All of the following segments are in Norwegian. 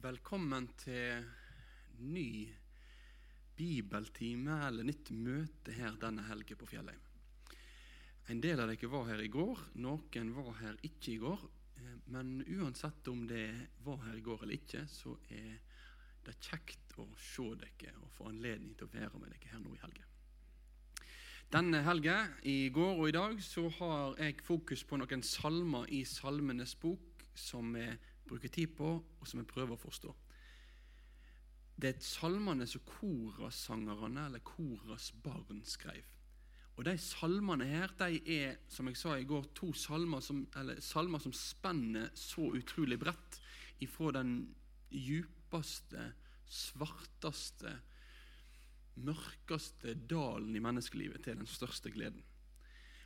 Velkommen til ny bibeltime eller nytt møte her denne helgen på Fjellheim. En del av dere var her i går, noen var her ikke i går. eh, Men uansett om det var her i går eller ikke, så er det kjekt å se dere og få anledning til å være med dere her nå i helgen. Denne helgen, i går og i dag, så har jeg fokus på noen salmer i Salmenes bok som vi bruker tid på, og som jeg prøver å forstå. Det er salmene som korasangerne, eller koras barn, skrev. Og De salmene her, de er, som jeg sa i går, to salmer som, salmer som spenner så utrolig bredt ifra den djupeste, svarteste, mørkeste dalen i menneskelivet til den største gleden.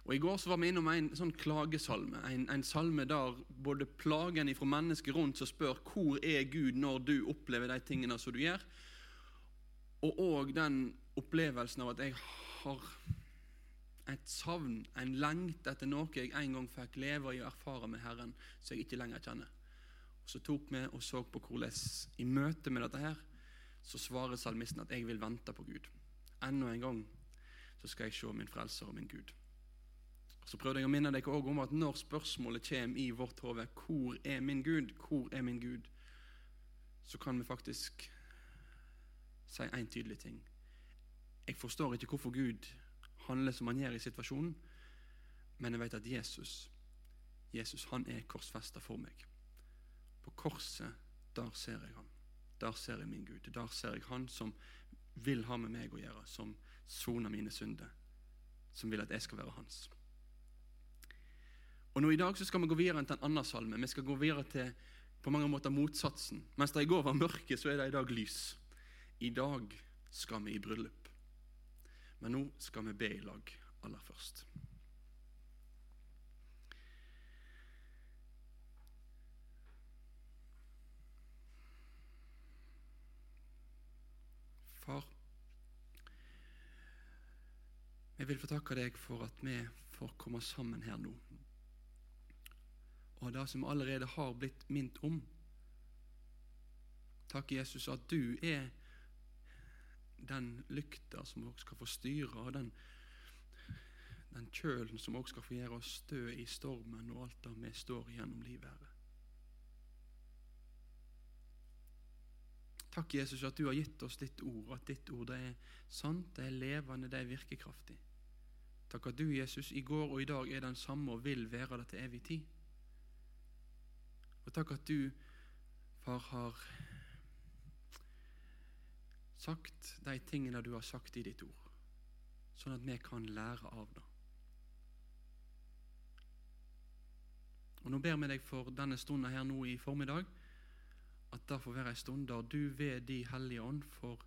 Og I går så var vi innom en sånn klagesalme, en, en salme der både plagen ifra mennesker rundt som spør hvor er Gud når du opplever de tingene som du gjør, og òg den opplevelsen av at jeg har et savn, en lengt etter noe jeg en gang fikk leve i og erfare med Herren, som jeg ikke lenger kjenner. Og Så tok vi og så på hvordan i møte med dette her, så svarer salmisten at jeg vil vente på Gud. Enda en gang så skal jeg se min frelser og min Gud. Så prøvde jeg å minne dere også om at når spørsmålet kommer i vårt hode hvor er min Gud, hvor er min Gud, så kan vi faktisk si én tydelig ting. Jeg forstår ikke hvorfor Gud handler som han gjør i situasjonen, men jeg vet at Jesus, Jesus han er korsfesta for meg. På korset, der ser jeg ham. Der ser jeg min Gud. Der ser jeg Han som vil ha med meg å gjøre, som soner mine synder, som vil at jeg skal være hans. Og nå I dag så skal vi gå videre til en annen salme. Vi skal gå videre til på mange måter motsatsen. Mens det i går var mørke, så er det i dag lys. I dag skal vi i bryllup. Men nå skal vi be i lag aller først. Far, jeg vil få takke deg for at vi får komme sammen her nå. Og det som allerede har blitt minnet om. Takk, Jesus, at du er den lykta som også skal få styre, og den, den kjølen som også skal få gjøre oss stø i stormen og alt det vi står gjennom livet. Herre. Takk, Jesus, at du har gitt oss ditt ord, at ditt ord det er sant, det er levende, det er virkekraftig. Takk at du, Jesus, i går og i dag er den samme og vil være det til evig tid. Og takk at du, far, har sagt de tingene du har sagt i ditt ord, sånn at vi kan lære av det. Og Nå ber vi deg for denne stunden her nå i formiddag, at det får være en stund der du ved De hellige ånd får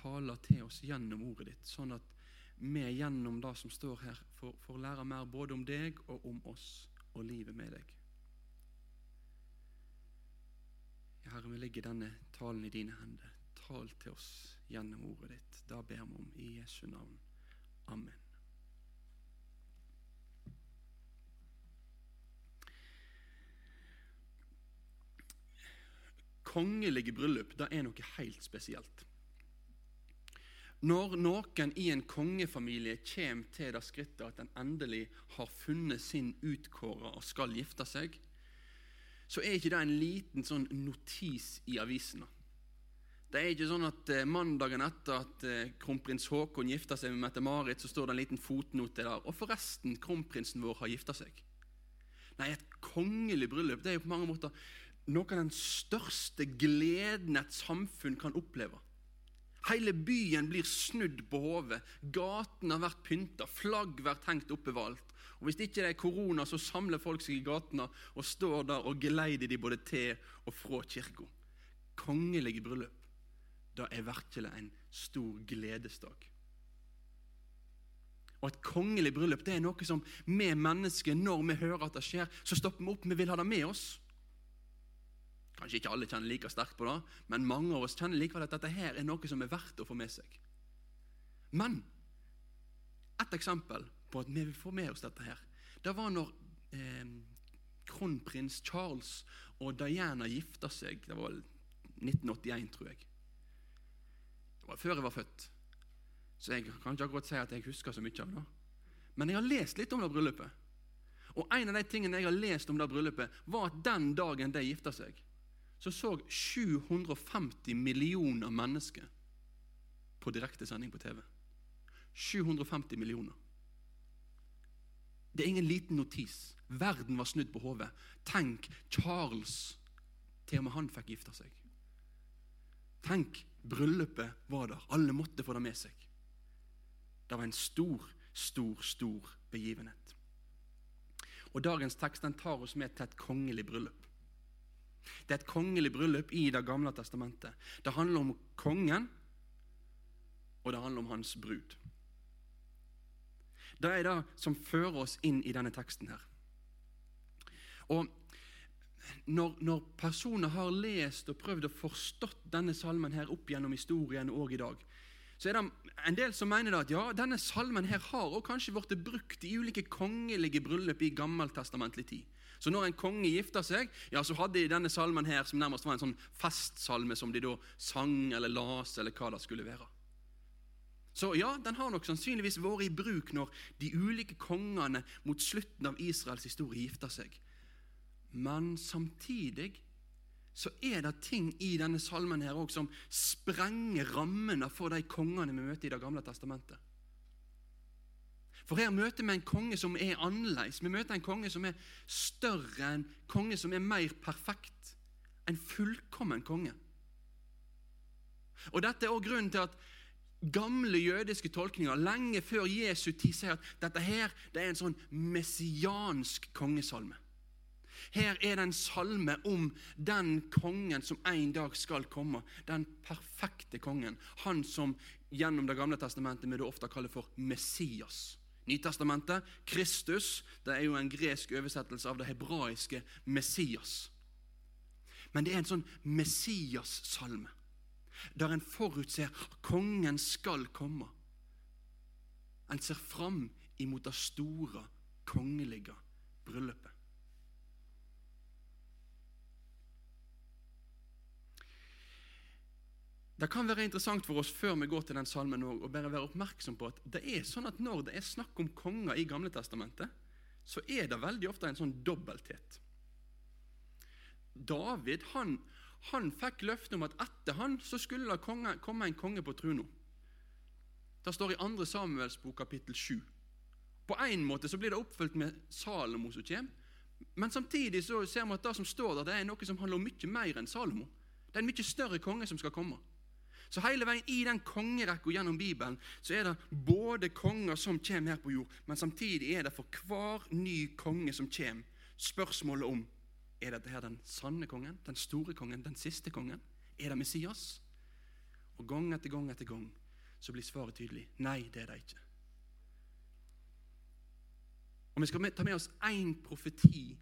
tale til oss gjennom ordet ditt, sånn at vi gjennom det som står her, får, får lære mer både om deg og om oss og livet med deg. Ja, Herre, vi legger denne talen i dine hender. Tal til oss gjennom ordet ditt. Da ber vi om i Jesu navn. Amen. Kongelige bryllup det er noe helt spesielt. Når noen i en kongefamilie kommer til det skrittet at en endelig har funnet sin utkåra og skal gifte seg, så er ikke det en liten sånn notis i avisene. Det er ikke sånn at eh, mandagen etter at eh, kronprins Haakon gifta seg med Mette-Marit, så står det en liten fotnote der. Og forresten, kronprinsen vår har gifta seg. Nei, et kongelig bryllup det er jo på mange måter noe av den største gleden et samfunn kan oppleve. Hele byen blir snudd på hodet. Gatene har vært pynta, flagg vært hengt oppe overalt. Og Hvis ikke det er korona, så samler folk seg i gatene og står der og geleider de både til og fra kirka. Kongelige bryllup. Det er virkelig en stor gledesdag. Og Et kongelig bryllup det er noe som vi mennesker, når vi hører at det skjer, så stopper vi opp. Vi vil ha det med oss. Kanskje ikke alle kjenner like sterkt på det, men mange av oss kjenner likevel at dette her er noe som er verdt å få med seg. Men et eksempel på at vi vil få med oss dette her, det var når eh, kronprins Charles og Diana gifta seg. Det var 1981, tror jeg. Det var før jeg var født, så jeg kan ikke akkurat si at jeg husker så mye av det. Men jeg har lest litt om det bryllupet. Og en av de tingene jeg har lest om det bryllupet, var at den dagen de gifta seg, så så 750 millioner mennesker på direkte sending på TV. 750 millioner. Det er ingen liten notis. Verden var snudd på hodet. Tenk, Charles Til og med han fikk gifte seg. Tenk, bryllupet var der. Alle måtte få det med seg. Det var en stor, stor, stor begivenhet. Og Dagens tekst den tar oss med til et kongelig bryllup. Det er et kongelig bryllup i Det gamle testamentet. Det handler om kongen, og det handler om hans brud. Det er det som fører oss inn i denne teksten her. Og når, når, personer har lest og prøvd å forstått denne salmen her opp gjennom historien og i dag, så er det en del som mener at ja, denne salmen her har og kanskje blitt brukt i ulike kongelige bryllup i gammeltestamentlig tid. Så når en konge gifta seg, ja, så hadde de denne salmen her som nærmest var en sånn festsalme som de da sang eller las, eller hva det skulle være. Så ja, den har nok sannsynligvis vært i bruk når de ulike kongene mot slutten av Israels historie gifta seg. Men samtidig så er det ting i denne salmen her også som sprenger rammene for de kongene vi møter i Det gamle testamentet. For her møter vi en konge som er annerledes. Vi møter en konge som er større, en konge som er mer perfekt. En fullkommen konge. Og Dette er også grunnen til at gamle jødiske tolkninger lenge før Jesu tid sier at dette her det er en sånn messiansk kongesalme. Her er det en salme om den kongen som en dag skal komme. Den perfekte kongen. Han som gjennom Det gamle testamentet vi ofte kaller for Messias. Nytestamentet, Kristus, det er jo en gresk oversettelse av det hebraiske Messias. Men det er en sånn Messias-salme, der en forutser at kongen skal komme. En ser fram imot det store, kongelige bryllupet. Det kan være interessant for oss før vi går til den salmen å bare være oppmerksom på at det er sånn at når det er snakk om konger i Gamle Testamentet, så er det veldig ofte en sånn dobbelthet. David han, han fikk løfte om at etter han så skulle det komme en konge på trona. Det står i 2. Samuels bok kapittel 7. På en måte så blir det oppfylt med Salomo som kommer, men samtidig så ser vi at det som står der, det er noe som handler om mye mer enn Salomo. Det er en mye større konge som skal komme. Så hele veien i den kongerekka gjennom Bibelen så er det både konger som kommer her på jord, men samtidig er det for hver ny konge som kommer, spørsmålet om er dette her den sanne kongen, den store kongen, den siste kongen? Er det Messias? Og Gang etter gang etter gang så blir svaret tydelig. Nei, det er det ikke. Og Vi skal ta med oss én profeti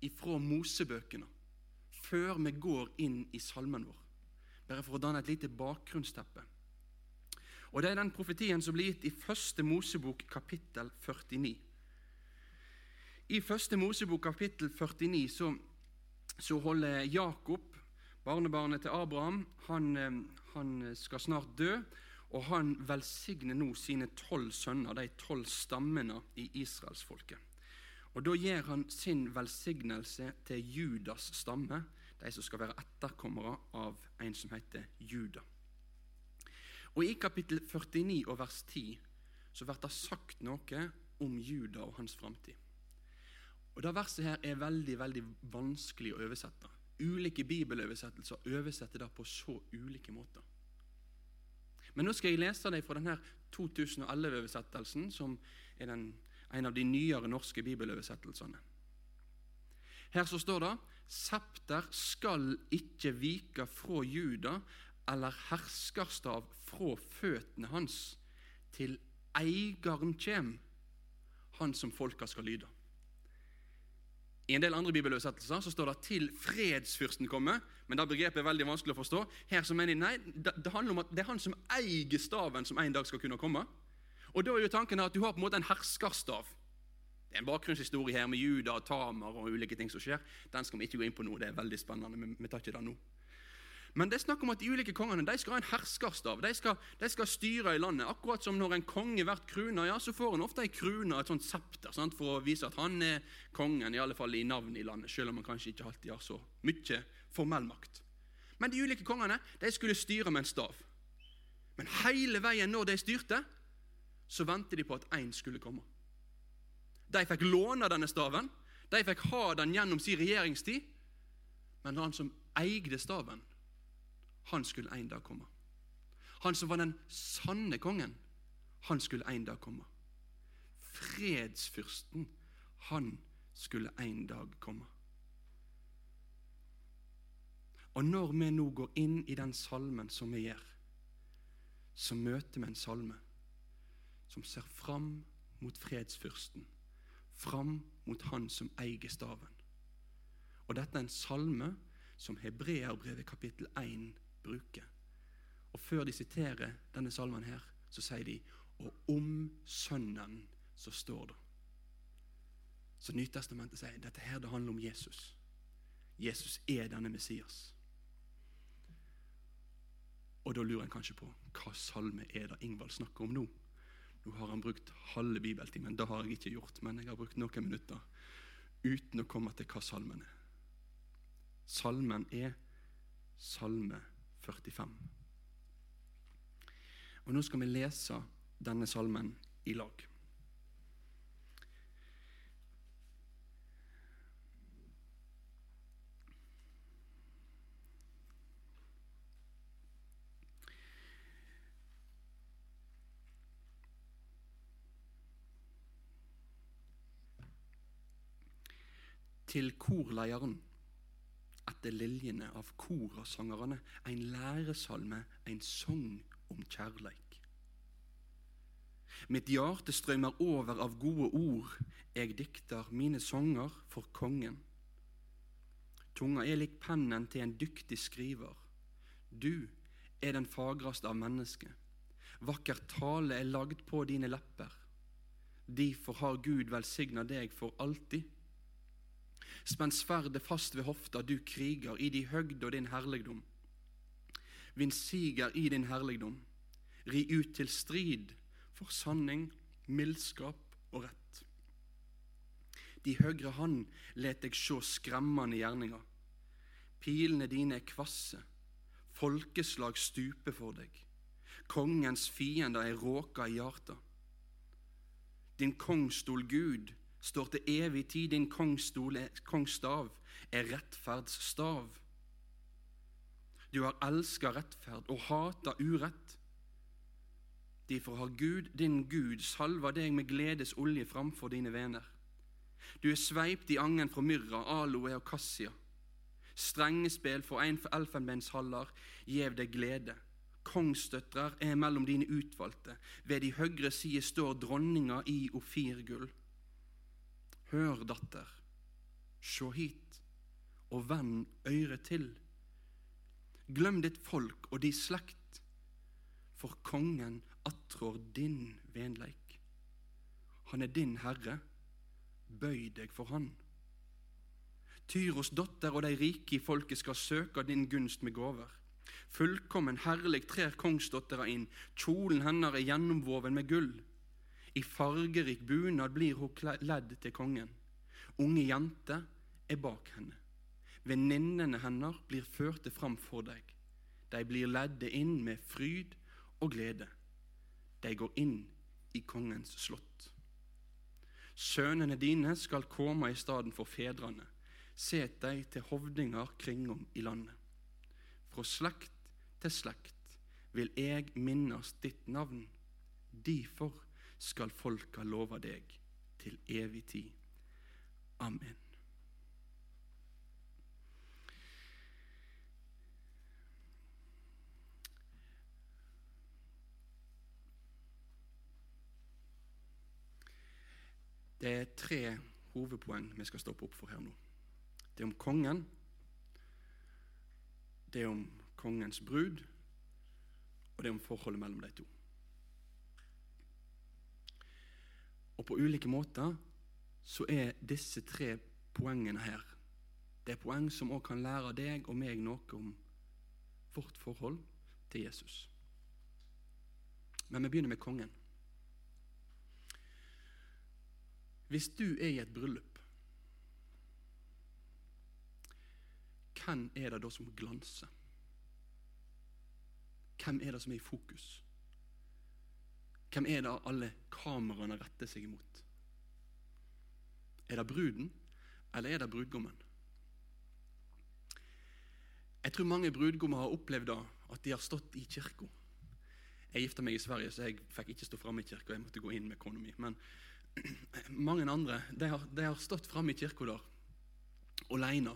ifra Mosebøkene før vi går inn i salmen vår bare for å danne et lite bakgrunnsteppe. Og Det er den profetien som blir gitt i første Mosebok kapittel 49. I første Mosebok kapittel 49 så, så holder Jakob, barnebarnet til Abraham, han, eh, han skal snart dø. Og han velsigner nå sine tolv sønner, de tolv stammene i israelsfolket. Og Da gir han sin velsignelse til Judas stamme, de som skal være etterkommere av en som heter Juda. Og I kapittel 49 og vers 10 så blir det sagt noe om Juda og hans framtid. Og Det verset her er veldig veldig vanskelig å oversette. Ulike bibeløversettelser oversetter det på så ulike måter. Men nå skal jeg lese det fra denne 2011-oversettelsen, som er den, en av de nyere norske bibeløversettelsene. Her så står det Septer skal ikke vike fra Juda eller herskerstav fra føttene hans, til eieren kjem, han som folka skal lyde. I en del andre bibeløversettelser så står det 'til fredsfyrsten komme', men det begrepet er veldig vanskelig å forstå. Her så mener jeg, nei, det, handler om at det er han som eier staven, som en dag skal kunne komme. Og Da er jo tanken at du har på en måte en herskerstav. Det er en bakgrunnshistorie her med Juda og Tamar og ulike ting som skjer. Den skal vi ikke gå inn på nå. Det er veldig spennende. men vi tar ikke det nå. Men det er snakk om at de ulike kongene de skal ha en herskerstav. De skal, de skal styre i landet. Akkurat som når en konge blir krona, ja, så får han ofte en krone et sånt septer sant, for å vise at han er kongen, i alle fall i navnet i landet, selv om han kanskje ikke alltid har så mye formell makt. Men de ulike kongene de skulle styre med en stav. Men hele veien når de styrte, så ventet de på at én skulle komme. De fikk låne denne staven, de fikk ha den gjennom sin regjeringstid, men han som eide staven, han skulle en dag komme. Han som var den sanne kongen, han skulle en dag komme. Fredsfyrsten, han skulle en dag komme. Og når vi nå går inn i den salmen som vi gjør, så møter vi en salme som ser fram mot fredsfyrsten, fram mot han som eier staven. Og dette er en salme som Hebreerbrevet kapittel 1 bruker. Og Før de siterer denne salmen, her, så sier de og om Sønnen så står det. Så Nytestamentet sier dette her det handler om Jesus. Jesus er denne Messias. Og da lurer en kanskje på hva salme er det Ingvald snakker om nå? Nå har han brukt halve bibeltimen. Det har jeg ikke gjort, men jeg har brukt noen minutter uten å komme til hva salmen er. Salmen er Salme 45. Og Nå skal vi lese denne salmen i lag. Til korleieren etter liljene av korasangerne, en læresalme, en sang om kjærleik. Mitt hjerte strømmer over av gode ord, jeg dikter mine sanger for kongen. Tunga er lik pennen til en dyktig skriver. Du er den fagreste av mennesker. Vakker tale er lagd på dine lepper. Derfor har Gud velsigna deg for alltid. Spenn sverdet fast ved hofta, du kriger, i di høgd og din herligdom. Vinn siger i din herligdom. Ri ut til strid for sanning, mildskap og rett. De høgre hand let deg sjå skremmende gjerninger. Pilene dine er kvasse, folkeslag stuper for deg. Kongens fiender er råka i hjarta. Din kongstol Gud står til evig tid. Din kongstav er rettferdsstav. Du har elska rettferd og hata urett. Derfor har Gud, din Gud, salva deg med gledes olje framfor dine venner. Du er sveipt i angen fra myrra, aloe og kassia. Strengespill for en elfenbenshaller gjev deg glede. Kongsdøtrer er mellom dine utvalgte. Ved de høyre side står dronninga i ofirgull. Hør, datter, sjå hit, og vend øyret til. Glem ditt folk og di slekt, for kongen attrår din venleik. Han er din herre, bøy deg for han. Tyros dotter og de rike i folket skal søke din gunst med gaver. Fullkommen herlig trer kongsdottera inn, kjolen hennes er gjennomvoven med gull. I fargerik bunad blir hun ledd til kongen. Unge jenter er bak henne. Venninnene hennes blir førte fram for deg. De blir ledde inn med fryd og glede. De går inn i kongens slott. Sønnene dine skal komme i stedet for fedrene. Set deg til hovdinger kringom i landet. Fra slekt til slekt vil jeg minnes ditt navn. Derfor skal folka love deg til evig tid. Amen. Det er tre hovedpoeng vi skal stoppe opp for her nå. Det er om kongen, det er om kongens brud, og det er om forholdet mellom de to. Og på ulike måter så er disse tre poengene her Det er poeng som også kan lære deg og meg noe om vårt forhold til Jesus. Men vi begynner med kongen. Hvis du er i et bryllup, hvem er det da som glanser? Hvem er det som er i fokus? Hvem er det alle kameraene retter seg imot? Er det bruden, eller er det brudgommen? Jeg tror mange brudgommer har opplevd da, at de har stått i kirka. Jeg gifta meg i Sverige, så jeg fikk ikke stå framme i kirka. Jeg måtte gå inn med kona mi. Men mange andre de har, de har stått framme i kirka der aleine.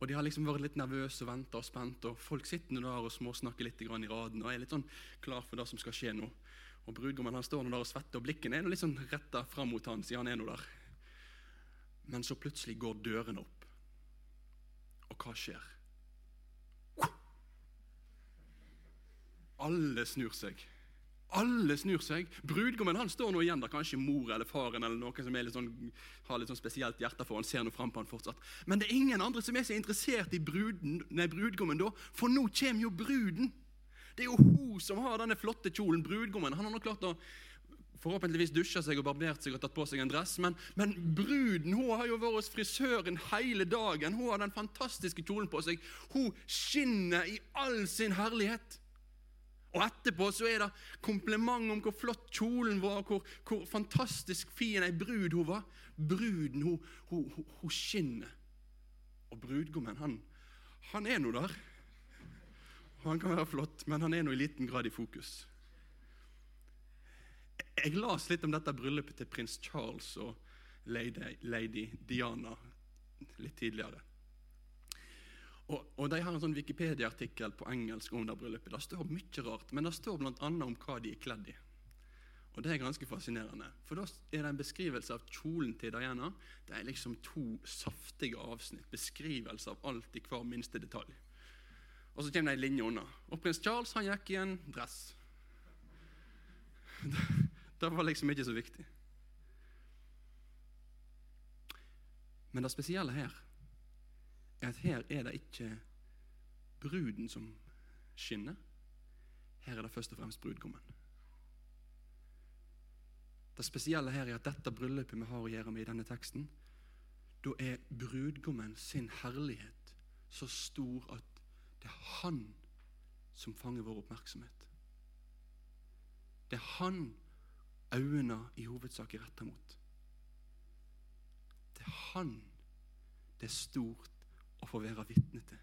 Og de har liksom vært litt nervøse og venta og spent, og folk sitter der og småsnakker litt i raden og er litt sånn klar for det som skal skje nå. Og brudgommen han står nå der og svetter, og blikken er litt sånn retta fram mot han, siden han er nå der. Men så plutselig går dørene opp. Og hva skjer? Alle snur seg. Alle snur seg. Brudgommen han står nå igjen der. Kanskje mor eller faren eller noen som litt sånn, har litt sånn spesielt hjerte for han ser nå fram på han fortsatt. Men det er ingen andre som er så interessert i bruden, nei, brudgommen da, for nå kommer jo bruden. Det er jo hun som har denne flotte kjolen. Brudgommen han har nå klart å forhåpentligvis dusja seg og barbert seg og tatt på seg en dress. Men, men bruden hun har jo vært hos frisøren hele dagen. Hun har den fantastiske kjolen på seg. Hun skinner i all sin herlighet. Og etterpå så er det kompliment om hvor flott kjolen var, hvor, hvor fantastisk fin ei brud hun var. Bruden, hun, hun, hun, hun skinner. Og brudgommen, han, han er nå der. Han kan være flott, men han er nå i liten grad i fokus. Jeg las litt om dette bryllupet til prins Charles og lady, lady Diana litt tidligere. Og, og, De har en sånn Wikipedia-artikkel på engelsk om det bryllupet. Det står mye rart, men det står bl.a. om hva de er kledd i. Og Det er ganske fascinerende. For Da er det en beskrivelse av kjolen til Diana. Det er liksom to saftige avsnitt. Beskrivelse av alt i hver minste detalj. Og så kommer det ei linje unna. Og prins Charles han gikk i en dress. Det, det var liksom ikke så viktig. Men det spesielle her er at her er det ikke bruden som skinner. Her er det først og fremst brudgommen. Det spesielle her er at dette bryllupet vi har å gjøre med i denne teksten, da er brudgommen sin herlighet så stor at det er han som fanger vår oppmerksomhet. Det er han øynene i hovedsak er retta mot. Det er han det er stort å få være vitne til.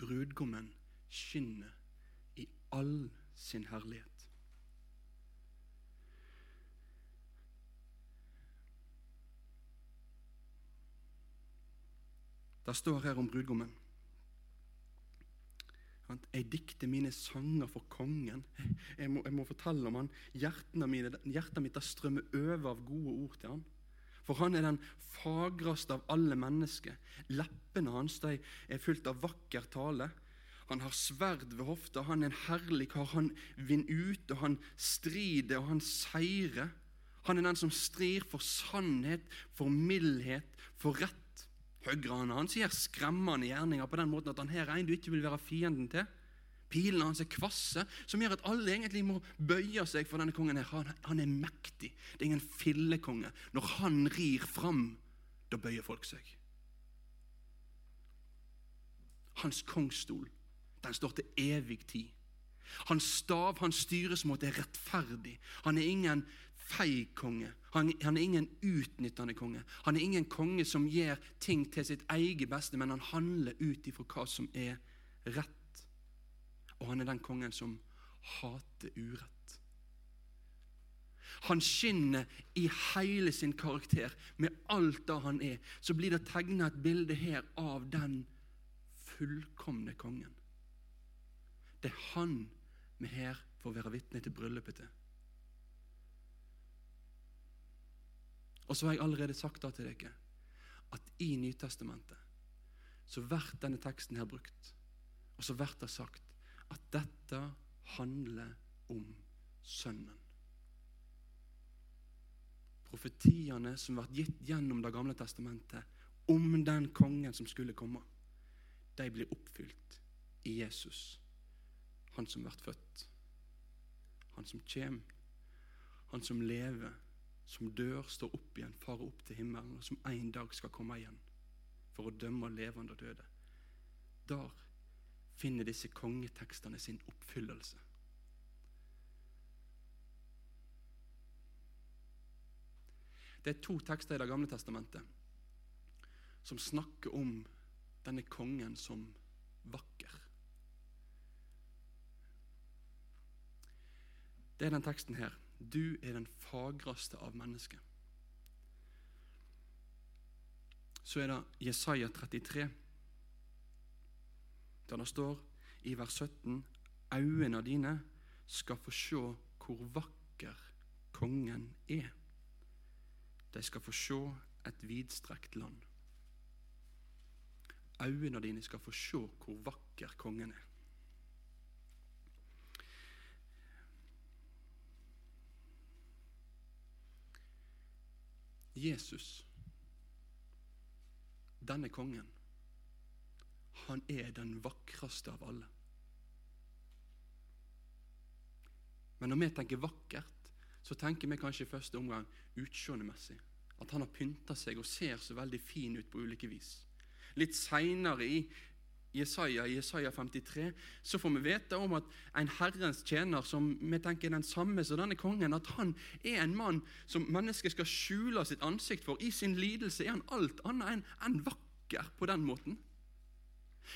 Brudgommen skinner i all sin herlighet. Det står her om brudgommen. Jeg dikter mine sanger for kongen. Jeg må, jeg må fortelle om han. Hjertet mitt strømmer over av gode ord til han. For han er den fagreste av alle mennesker. Leppene hans er fullt av vakker tale. Han har sverd ved hofta, han er en herlig kar. Han vinner ut, og han strider, og han seirer. Han er den som strir for sannhet, for mildhet, for rett. Høyre han sier skremmende gjerninger på den måten at han her er en du ikke vil være fienden til. Pilene hans er kvasse, som gjør at alle egentlig må bøye seg for denne kongen. her. Han, han er mektig. Det er ingen fillekonge. Når han rir fram, da bøyer folk seg. Hans kongsstol, den står til evig tid. Hans stav, hans styresmåte er rettferdig. Han er ingen feig konge. Han, han, er ingen utnyttende konge. Han er ingen konge som gjør ting til sitt eget beste, men han handler ut ifra hva som er rett. Og han er den kongen som hater urett. Han skinner i hele sin karakter. Med alt det han er, så blir det tegna et bilde her av den fullkomne kongen. Det er han vi her får være vitne til bryllupet til. Og så har jeg allerede sagt da til dere at i Nytestamentet så blir denne teksten her brukt. Og så blir det sagt at dette handler om Sønnen. Profetiene som ble gitt gjennom Det gamle testamentet om den kongen som skulle komme, de blir oppfylt i Jesus, han som blir født, han som kommer, han som lever, som dør, står opp igjen, farer opp til himmelen, og som en dag skal komme igjen for å dømme levende og døde. Der finner disse kongetekstene sin oppfyllelse. Det er to tekster i Det gamle testamentet som snakker om denne kongen som vakker. Det er den teksten her. Du er den fagreste av mennesker. Så er det Jesaja 33, der det står i vers 17 Øynene dine skal få se hvor vakker kongen er. De skal få se et vidstrekt land. Øynene dine skal få se hvor vakker kongen er. Jesus, denne kongen, han er den vakreste av alle. Men når vi tenker vakkert, så tenker vi kanskje i første omgang utseendemessig. At han har pynta seg og ser så veldig fin ut på ulike vis. Litt seinere i Jesaja, Jesaja 53 så får vi vite om at en Herrens tjener, som vi tenker er den samme som denne kongen, at han er en mann som mennesket skal skjule sitt ansikt for. I sin lidelse er han alt annet enn en vakker på den måten.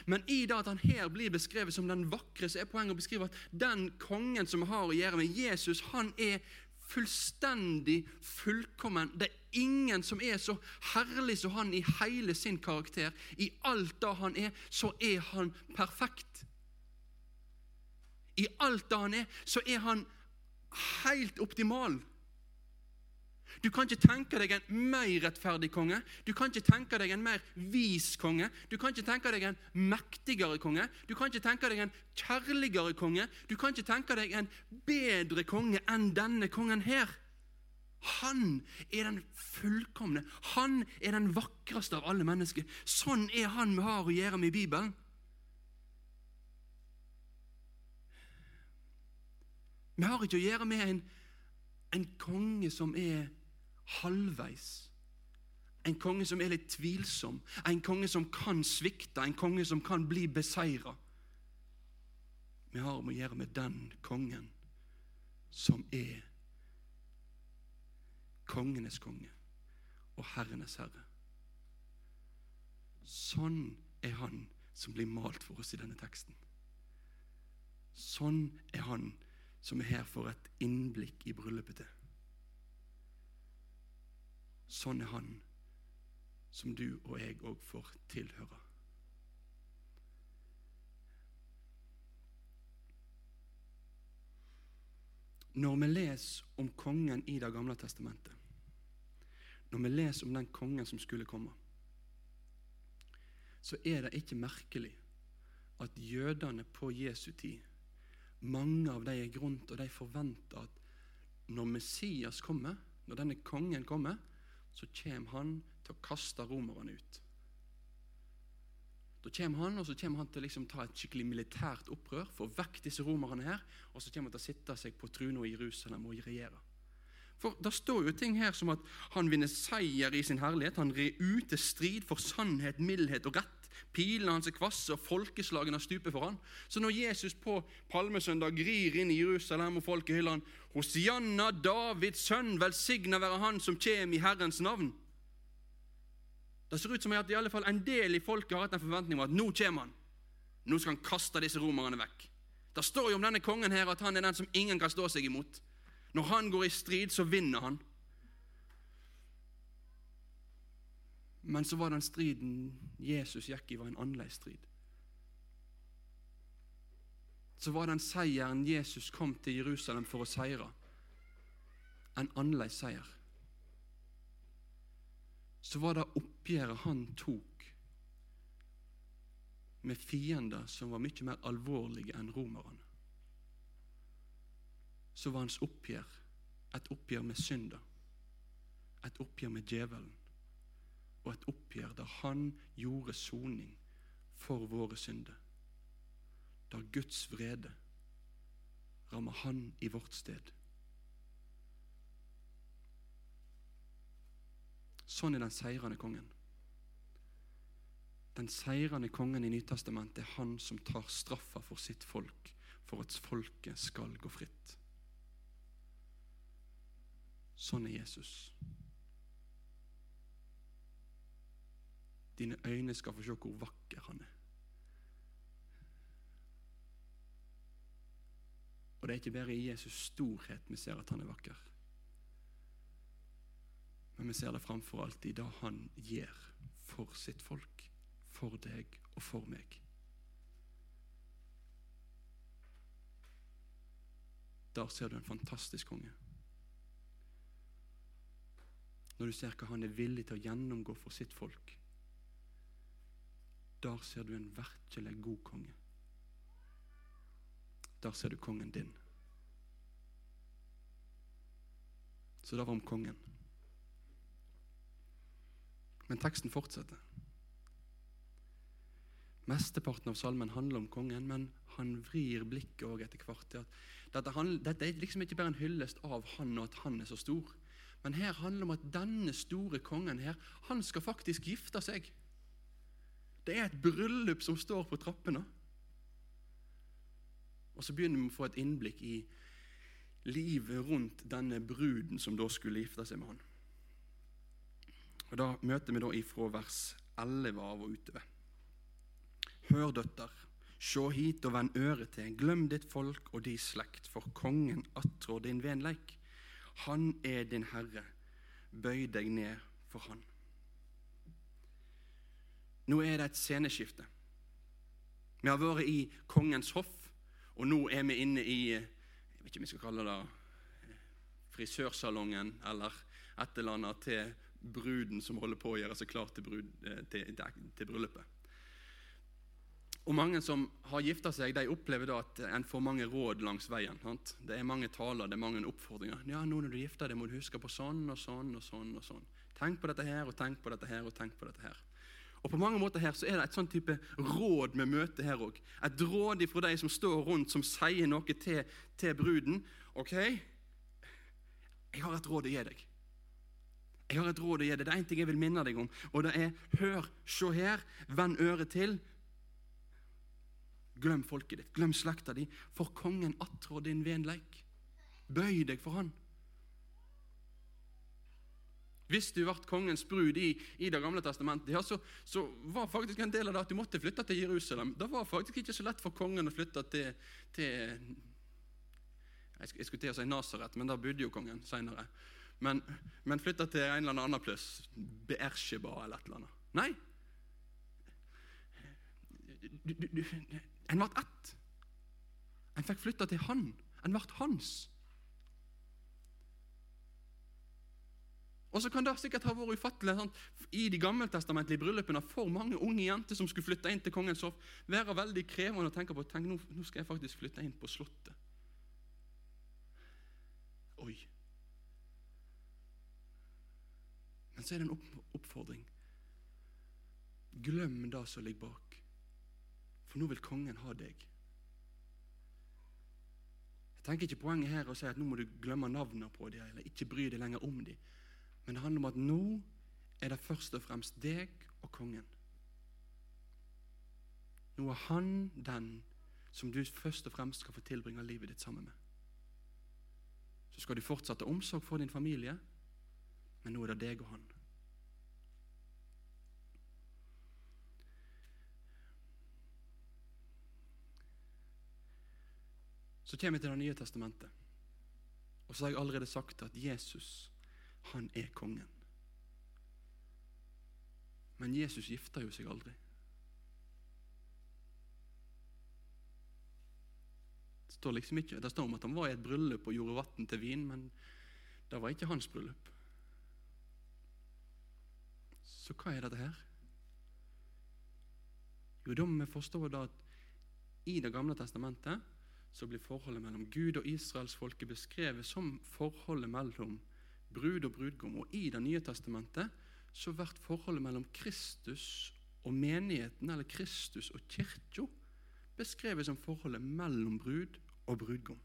Men i det at han her blir beskrevet som den vakre, så er poenget å beskrive at den kongen som vi har å gjøre med, Jesus, han er fullstendig fullkommen. Det er ingen som er så herlig som han i hele sin karakter. I alt det han er, så er han perfekt. I alt det han er, så er han helt optimal. Du kan ikke tenke deg en mer rettferdig konge. Du kan ikke tenke deg en mer vis konge. Du kan ikke tenke deg en mektigere konge. Du kan ikke tenke deg en kjærligere konge. Du kan ikke tenke deg en bedre konge enn denne kongen her. Han er den fullkomne. Han er den vakreste av alle mennesker. Sånn er han vi har å gjøre med i Bibelen. Vi har ikke å gjøre med en, en konge som er halvveis. En konge som er litt tvilsom, en konge som kan svikte, en konge som kan bli beseira. Vi har med å gjøre med den kongen som er kongenes konge og herrenes herre. Sånn er han som blir malt for oss i denne teksten. Sånn er han som er her for et innblikk i bryllupet til. Sånn er han som du og jeg òg får tilhøre. Når vi leser om kongen i Det gamle testamentet, når vi leser om den kongen som skulle komme, så er det ikke merkelig at jødene på Jesu tid, mange av dem er rundt og de forventer at når Messias kommer, når denne kongen kommer, så kommer han til å kaste romerne ut. Da kommer han, og så kommer han til å liksom ta et skikkelig militært opprør, få vekk disse romerne her, og så kommer han til å sitte seg på trona i Jerusalem og regjere. For Det står jo ting her som at han vinner seier i sin herlighet. Han rir ut til strid for sannhet, mildhet og rett. Pilene hans er kvasse, og folkeslagene stuper for han. Så når Jesus på palmesøndag rir inn i Jerusalem, og folket hyller han Hosianna, Davids sønn, velsigna være han som kjem i Herrens navn. Det ser ut som at i alle fall en del i folket har hatt en forventning om at nå kommer han. Nå skal han kaste disse romerne vekk. Det står jo om denne kongen her at han er den som ingen kan stå seg imot. Når han går i strid, så vinner han. Men så var den striden Jesus gikk i, var en annerledes strid. Så var den seieren Jesus kom til Jerusalem for å seire, en annerledes seier. Så var det oppgjøret han tok med fiender som var mye mer alvorlige enn romerne. Så var hans oppgjør et oppgjør med synda, et oppgjør med djevelen og et oppgjør der han gjorde soning for våre synder. Der Guds vrede rammer han i vårt sted. Sånn er den seirende kongen. Den seirende kongen i Nytestamentet er han som tar straffa for sitt folk, for at folket skal gå fritt. Sånn er Jesus. Dine øyne skal få se hvor vakker han er. Og det er ikke bare i Jesus storhet vi ser at han er vakker. Men vi ser det framfor alt i det han gjør for sitt folk, for deg og for meg. Der ser du en fantastisk konge. Når du ser hva han er villig til å gjennomgå for sitt folk, der ser du en virkelig god konge. Der ser du kongen din. Så det var om kongen. Men teksten fortsetter. Mesteparten av salmen handler om kongen, men han vrir blikket også etter hvert dette, handler, dette, er liksom ikke bare en hyllest av han og at han er så stor. Men her handler det om at denne store kongen her, han skal faktisk gifte seg. Det er et bryllup som står på trappene. Og så begynner vi å få et innblikk i livet rundt denne bruden som da skulle gifte seg med han. Og Da møter vi da ifra vers 11 av og utover. Hør, døtter, sjå hit og vend øret til, glem ditt folk og di slekt, for kongen attrår din venleik. Han er din herre, bøy deg ned for han. Nå er det et sceneskifte. Vi har vært i kongens hoff, og nå er vi inne i jeg vet ikke om vi skal kalle det frisørsalongen eller et eller annet til bruden som holder på å gjøre seg klar til, brud, til, til bryllupet. Og Mange som har gifta seg, de opplever da at en får mange råd langs veien. Sant? Det er mange taler, det er mange oppfordringer. Ja, nå når du gifter deg, må du huske på sånn og sånn og sånn. og sånn. Tenk på dette her og tenk på dette her og tenk på dette her. Og På mange måter her så er det et sånn type råd vi møter her òg. Et råd fra de som står rundt, som sier noe til, til bruden. OK, jeg har et råd å gi deg. Jeg har et råd å gi deg. Det er én ting jeg vil minne deg om, og det er hør, se her, vend øret til. Glem folket ditt, glem slekta di, for kongen attrår din venleik. Bøy deg for han. Hvis du ble kongens brud i, i Det gamle testamentet, ja, så, så, var faktisk en del av det at du måtte flytte til Jerusalem. Det var faktisk ikke så lett for kongen å flytte til, til Jeg skulle til å si Nasaret, men der bodde jo kongen senere. Men, men flytte til en eller annen plass. Beersheba eller et eller annet. Nei. Du, du, du, en ble ett. En fikk flytta til han. En ble hans. Og så kan det sikkert ha vært ufattelig sånn, i de gammeltestamentlige bryllupene for mange unge jenter som skulle flytte inn til kongens hoff, være veldig krevende å tenke på tenk, nå, nå skal jeg faktisk flytte inn på Slottet. Oi. Men så er det en oppfordring. Glem det som ligger bak, for nå vil kongen ha deg. Jeg tenker ikke poenget her å si at nå må du glemme navnene på dem, eller ikke bry deg lenger om dem. Men det handler om at nå er det først og fremst deg og kongen. Nå er han den som du først og fremst skal få tilbringe livet ditt sammen med. Så skal du fortsette omsorg for din familie, men nå er det deg og han. Så kommer vi til Det nye testamentet. Og så har jeg allerede sagt at Jesus han er kongen. Men Jesus gifter jo seg aldri. Det står liksom ikke, det står om at han var i et bryllup og gjorde vann til vin, men det var ikke hans bryllup. Så hva er dette her? Jo, da må vi forstå da at i Det gamle testamentet så blir forholdet mellom Gud og israelsfolket beskrevet som forholdet mellom brud og brudgom. Og i Det nye testamentet så blir forholdet mellom Kristus og menigheten, eller Kristus og kirka, beskrevet som forholdet mellom brud og brudgom.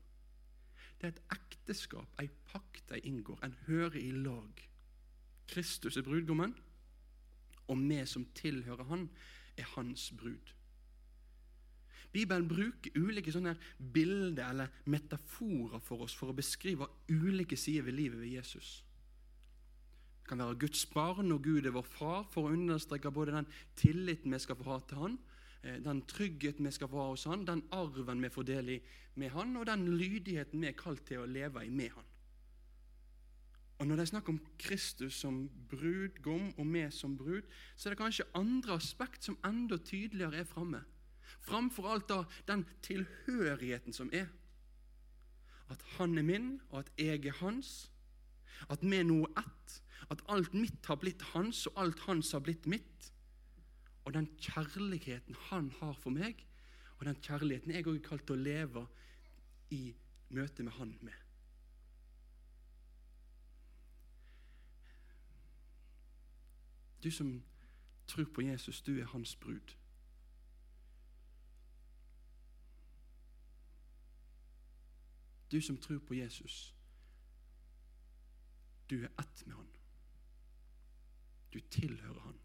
Det er et ekteskap, ei pakt de inngår. En hører i lag. Kristus er brudgommen, og vi som tilhører han, er hans brud. Bibelen bruker ulike sånne bilder eller metaforer for oss for å beskrive ulike sider ved livet ved Jesus. Det kan være Guds barn og Gud er vår far, for å understreke både den tilliten vi skal få ha til Han, eh, den tryggheten vi skal få ha hos Han, den arven vi får del i med Han, og den lydigheten vi er kalt til å leve i med Han. Og Når det er snakk om Kristus som brudgom og vi som brud, så er det kanskje andre aspekt som enda tydeligere er framme. Framfor alt da den tilhørigheten som er. At han er min, og at jeg er hans. At vi er noe ett. At alt mitt har blitt hans, og alt hans har blitt mitt. Og den kjærligheten han har for meg, og den kjærligheten jeg òg er kalt til å leve i møte med han med. Du som tror på Jesus, du er hans brud. Du som tror på Jesus, du er ett med han. Du tilhører han.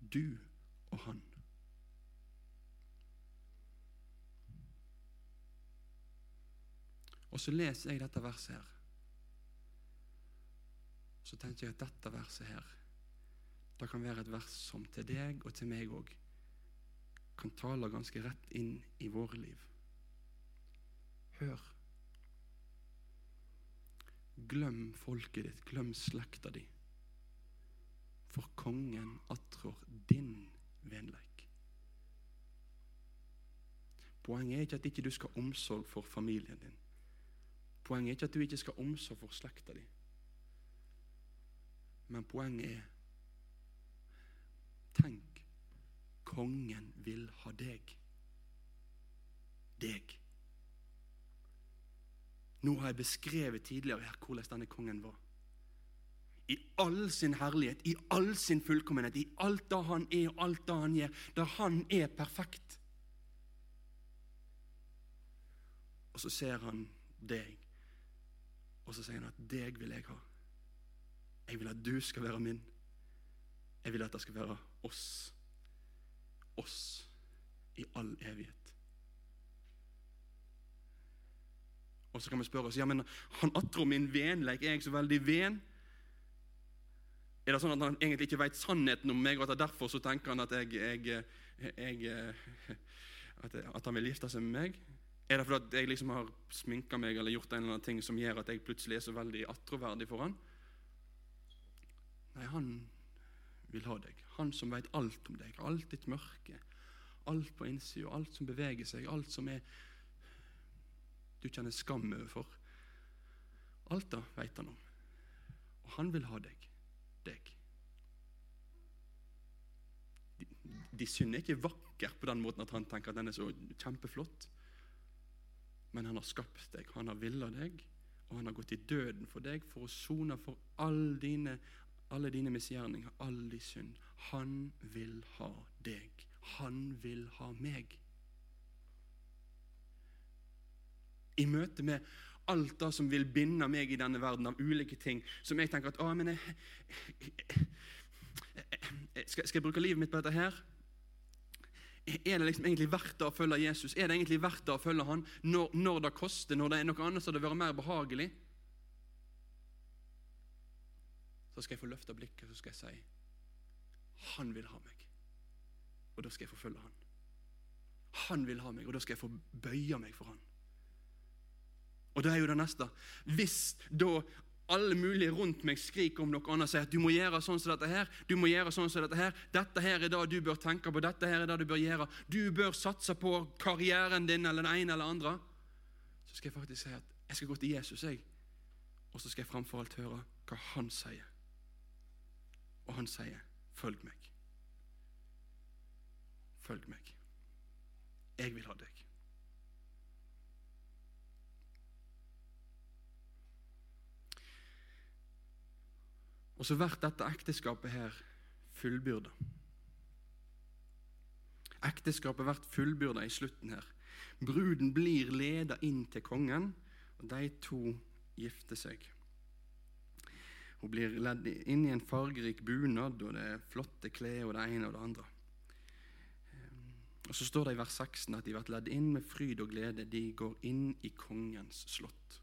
Du og han. Og så leser jeg dette verset her. Så tenker jeg at dette verset her, det kan være et vers som til deg og til meg òg kan tale ganske rett inn i våre liv. Hør. Glem folket ditt, glem slekta di, for kongen attrår din venleik. Poenget er ikke at ikke du skal ha omsorg for familien din. Poenget er ikke at du ikke skal ha omsorg for slekta di. Men poenget er Tenk, kongen vil ha deg. Deg. Nå har jeg beskrevet tidligere her hvordan denne kongen var. I all sin herlighet, i all sin fullkommenhet, i alt det han er og alt det han gjør, der han er perfekt. Og så ser han deg, og så sier han at 'deg vil jeg ha'. Jeg vil at du skal være min. Jeg vil at det skal være oss. Oss i all evighet. Og så kan vi spørre oss ja, men han Atro, min venleik. Er jeg så veldig ven? Er det sånn at han egentlig ikke vet sannheten om meg, og at derfor så tenker han at, jeg, jeg, jeg, at, at han vil gifte seg med meg? Er det fordi jeg liksom har sminka meg eller gjort en eller annen ting som gjør at jeg plutselig er så veldig attråverdig for han? Nei, han vil ha deg. Han som vet alt om deg, alt ditt mørke, alt på innsida, alt som beveger seg, alt som er du kjenner skam overfor. Alt det vet han om. Og han vil ha deg. Deg. De, de synd er ikke vakker på den måten at han tenker at den er så kjempeflott. Men han har skapt deg, han har villa deg, og han har gått i døden for deg for å sone for alle dine, alle dine misgjerninger, all din synd. Han vil ha deg. Han vil ha meg. I møte med alt det som vil binde meg i denne verden av ulike ting, som jeg tenker at å, men jeg, skal, skal jeg bruke livet mitt på dette her? Er det liksom egentlig verdt det å følge Jesus? Er det egentlig verdt det å følge han når, når det koster, når det er noe annet som hadde vært mer behagelig? Så skal jeg få løfte blikket så skal jeg si han vil ha meg. Og da skal jeg få følge han. Han vil ha meg, og da skal jeg få bøye meg for han. Og det er jo det neste. Hvis da alle mulige rundt meg skriker om noe annet og sier at du må gjøre sånn som dette her, du må gjøre sånn som dette her, dette her er det du bør tenke på, dette her er det du bør gjøre, du bør satse på karrieren din eller den ene eller den andre, så skal jeg faktisk si at jeg skal gå til Jesus, jeg. Og så skal jeg framfor alt høre hva han sier. Og han sier, 'Følg meg'. Følg meg. Jeg vil ha deg. Og så blir dette ekteskapet her fullbyrda. Ekteskapet blir fullbyrda i slutten her. Bruden blir leda inn til kongen, og de to gifter seg. Hun blir ledd inn i en fargerik bunad, og det er flotte klær og det ene og det andre. Og Så står det i vers 16 at de blir ledd inn med fryd og glede. De går inn i kongens slott.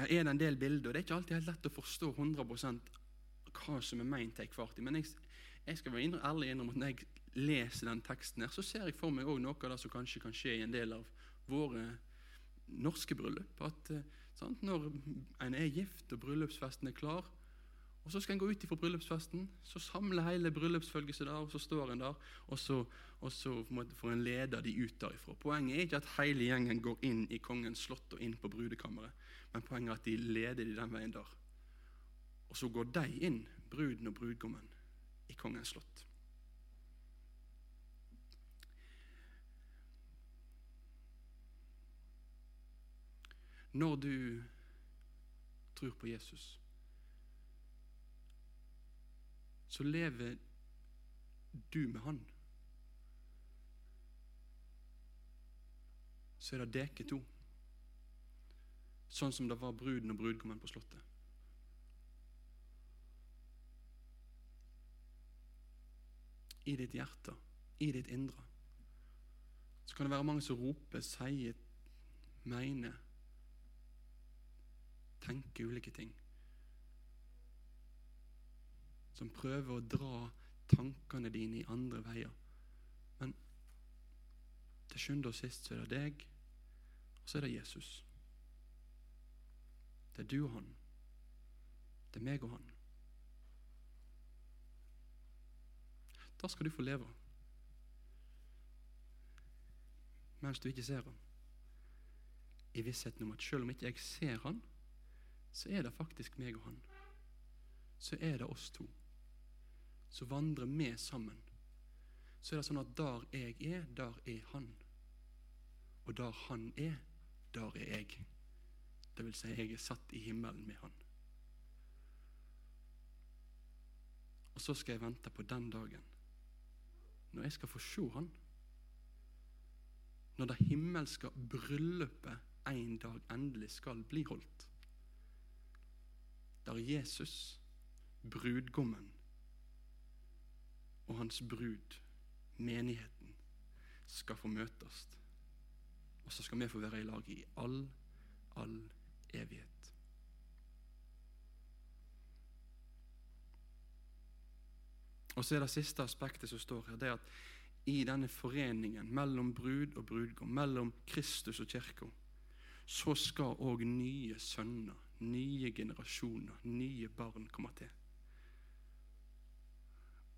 Her er det en del bilder, og det er ikke alltid helt lett å forstå 100 hva som er meint til hvert. Men jeg, jeg skal være ærlig innrømme at når jeg leser den teksten, her, så ser jeg for meg også noe av det som kanskje kan skje i en del av våre norske bryllup. At eh, sant, Når en er gift og bryllupsfesten er klar, og så skal en gå ut ifra bryllupsfesten, så samler hele bryllupsfølget seg der, og så står en der, og så, og så får en lede de ut derifra. Poenget er ikke at hele gjengen går inn i kongens slott og inn på brudekammeret, men poenget er at de leder de den veien der. Og så går de inn, bruden og brudgommen, i kongens slott. Når du tror på Jesus, så lever du med Han. Så er det dere to, sånn som det var bruden og brudgommen på Slottet. I ditt hjerte, i ditt indre, så kan det være mange som roper, sier, mener tenker ulike ting. Som prøver å dra tankene dine i andre veier. Men til sjuende og sist så er det deg, og så er det Jesus. Det er du og han. Det er meg og han. Da skal du få leve. Mens du ikke ser han. I vissheten om at selv om ikke jeg ser han, så er det faktisk meg og han. Så er det oss to. Så vandrer vi sammen. Så er det sånn at der jeg er, der er han. Og der han er, der er jeg. Det vil si, jeg er satt i himmelen med han. Og så skal jeg vente på den dagen når jeg skal få se han. Når det himmelske bryllupet en dag endelig skal bli holdt der Jesus, brudgommen, og hans brud, menigheten, skal få møtes. Og så skal vi få være i lag i all, all evighet. Og så er det siste aspektet som står her, det er at i denne foreningen mellom brud og brudgom, mellom Kristus og kirka, så skal òg nye sønner nye generasjoner, nye barn komme til.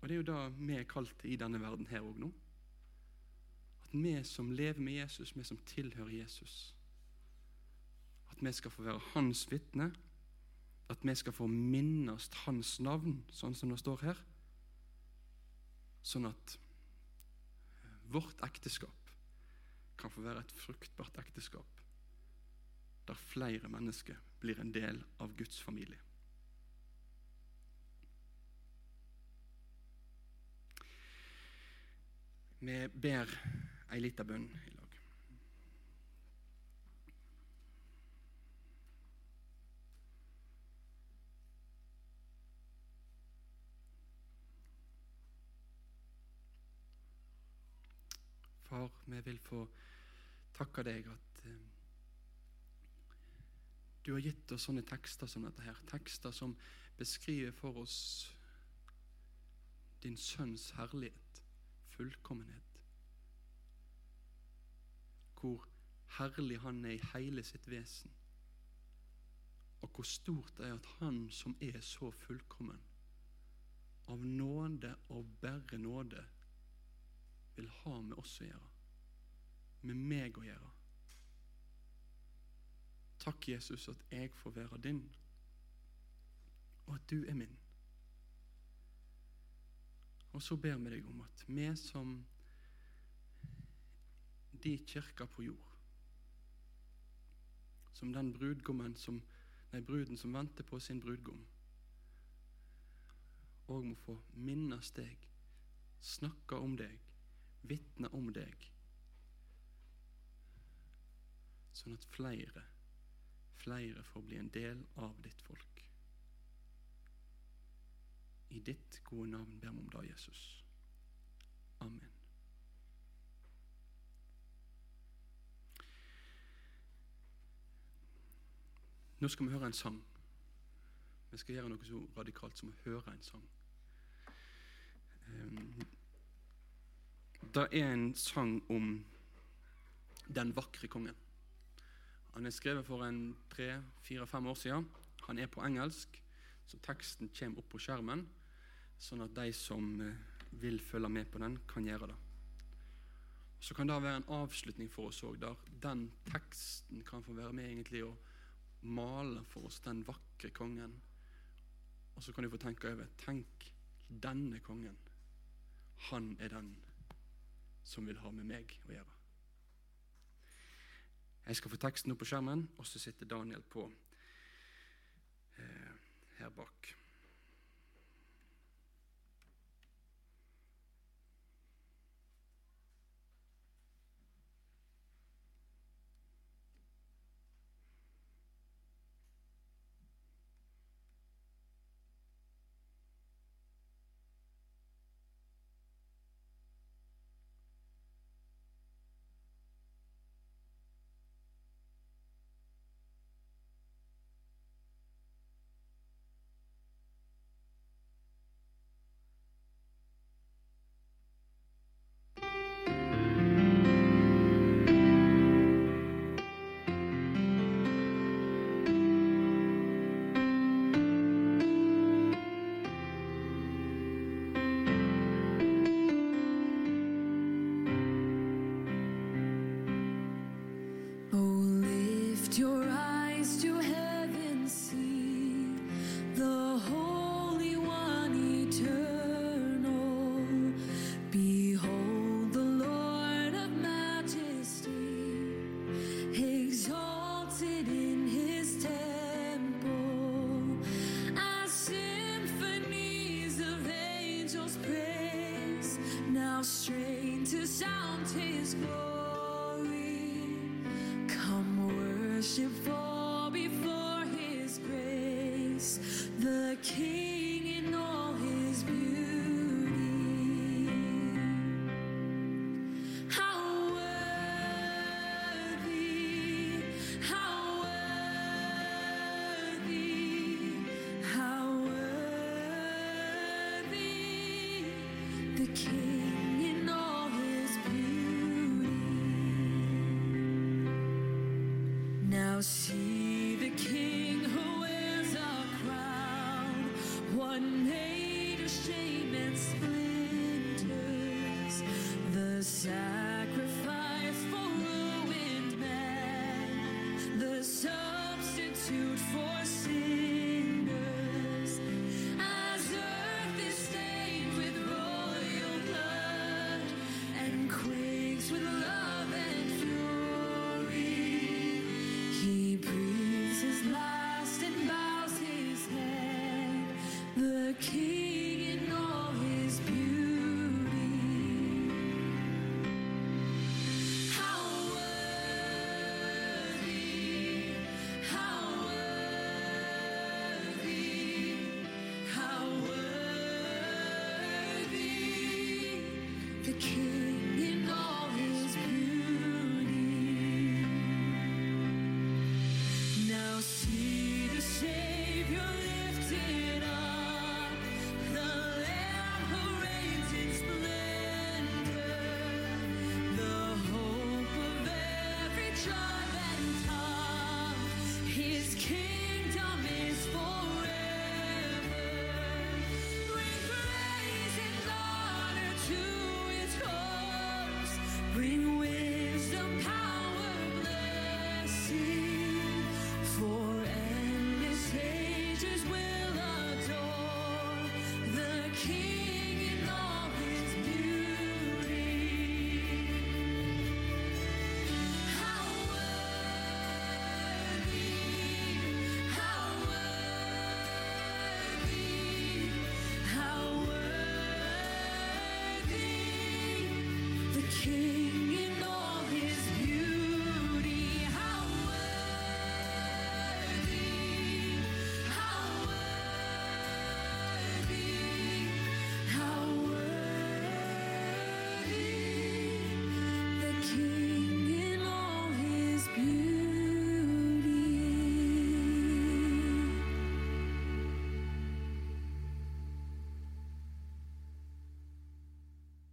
Og Det er jo det vi er kalt i denne verden her òg nå. At vi som lever med Jesus, vi som tilhører Jesus, at vi skal få være hans vitne, at vi skal få minnes hans navn, sånn som det står her, sånn at vårt ekteskap kan få være et fruktbart ekteskap der flere mennesker blir en del av Guds familie. Vi ber ei lita bønn i lag. Far, vi vil få takke deg at eh, du har gitt oss sånne tekster som dette her. Tekster som beskriver for oss din sønns herlighet, fullkommenhet. Hvor herlig han er i hele sitt vesen. Og hvor stort det er at han som er så fullkommen, av nåde og bare nåde, vil ha med oss å gjøre. Med meg å gjøre. Takk, Jesus, at jeg får være din, og at du er min. Og så ber vi deg om at vi som de kirker på jord, som den brudgommen som, nei, bruden som venter på sin brudgom, òg må få minnes deg, snakke om deg, vitne om deg. Sånn at flere, flere får bli en del av ditt folk. I ditt gode navn ber vi om det, Jesus. Amen. Nå skal vi høre en sang. Vi skal gjøre noe så radikalt som å høre en sang. Ehm, det er en sang om den vakre kongen. Han er skrevet for en tre, fire, fem år siden. Han er på engelsk, så teksten kommer opp på skjermen, sånn at de som eh, vil følge med på den, kan gjøre det. Så kan det være en avslutning for oss òg, der den teksten kan få være med egentlig og male for oss den vakre kongen. Og så kan du få tenke over Tenk, denne kongen, han er den som vil ha med meg å gjøre. Jeg skal få teksten opp på skjermen, og så sitter Daniel på eh, her bak.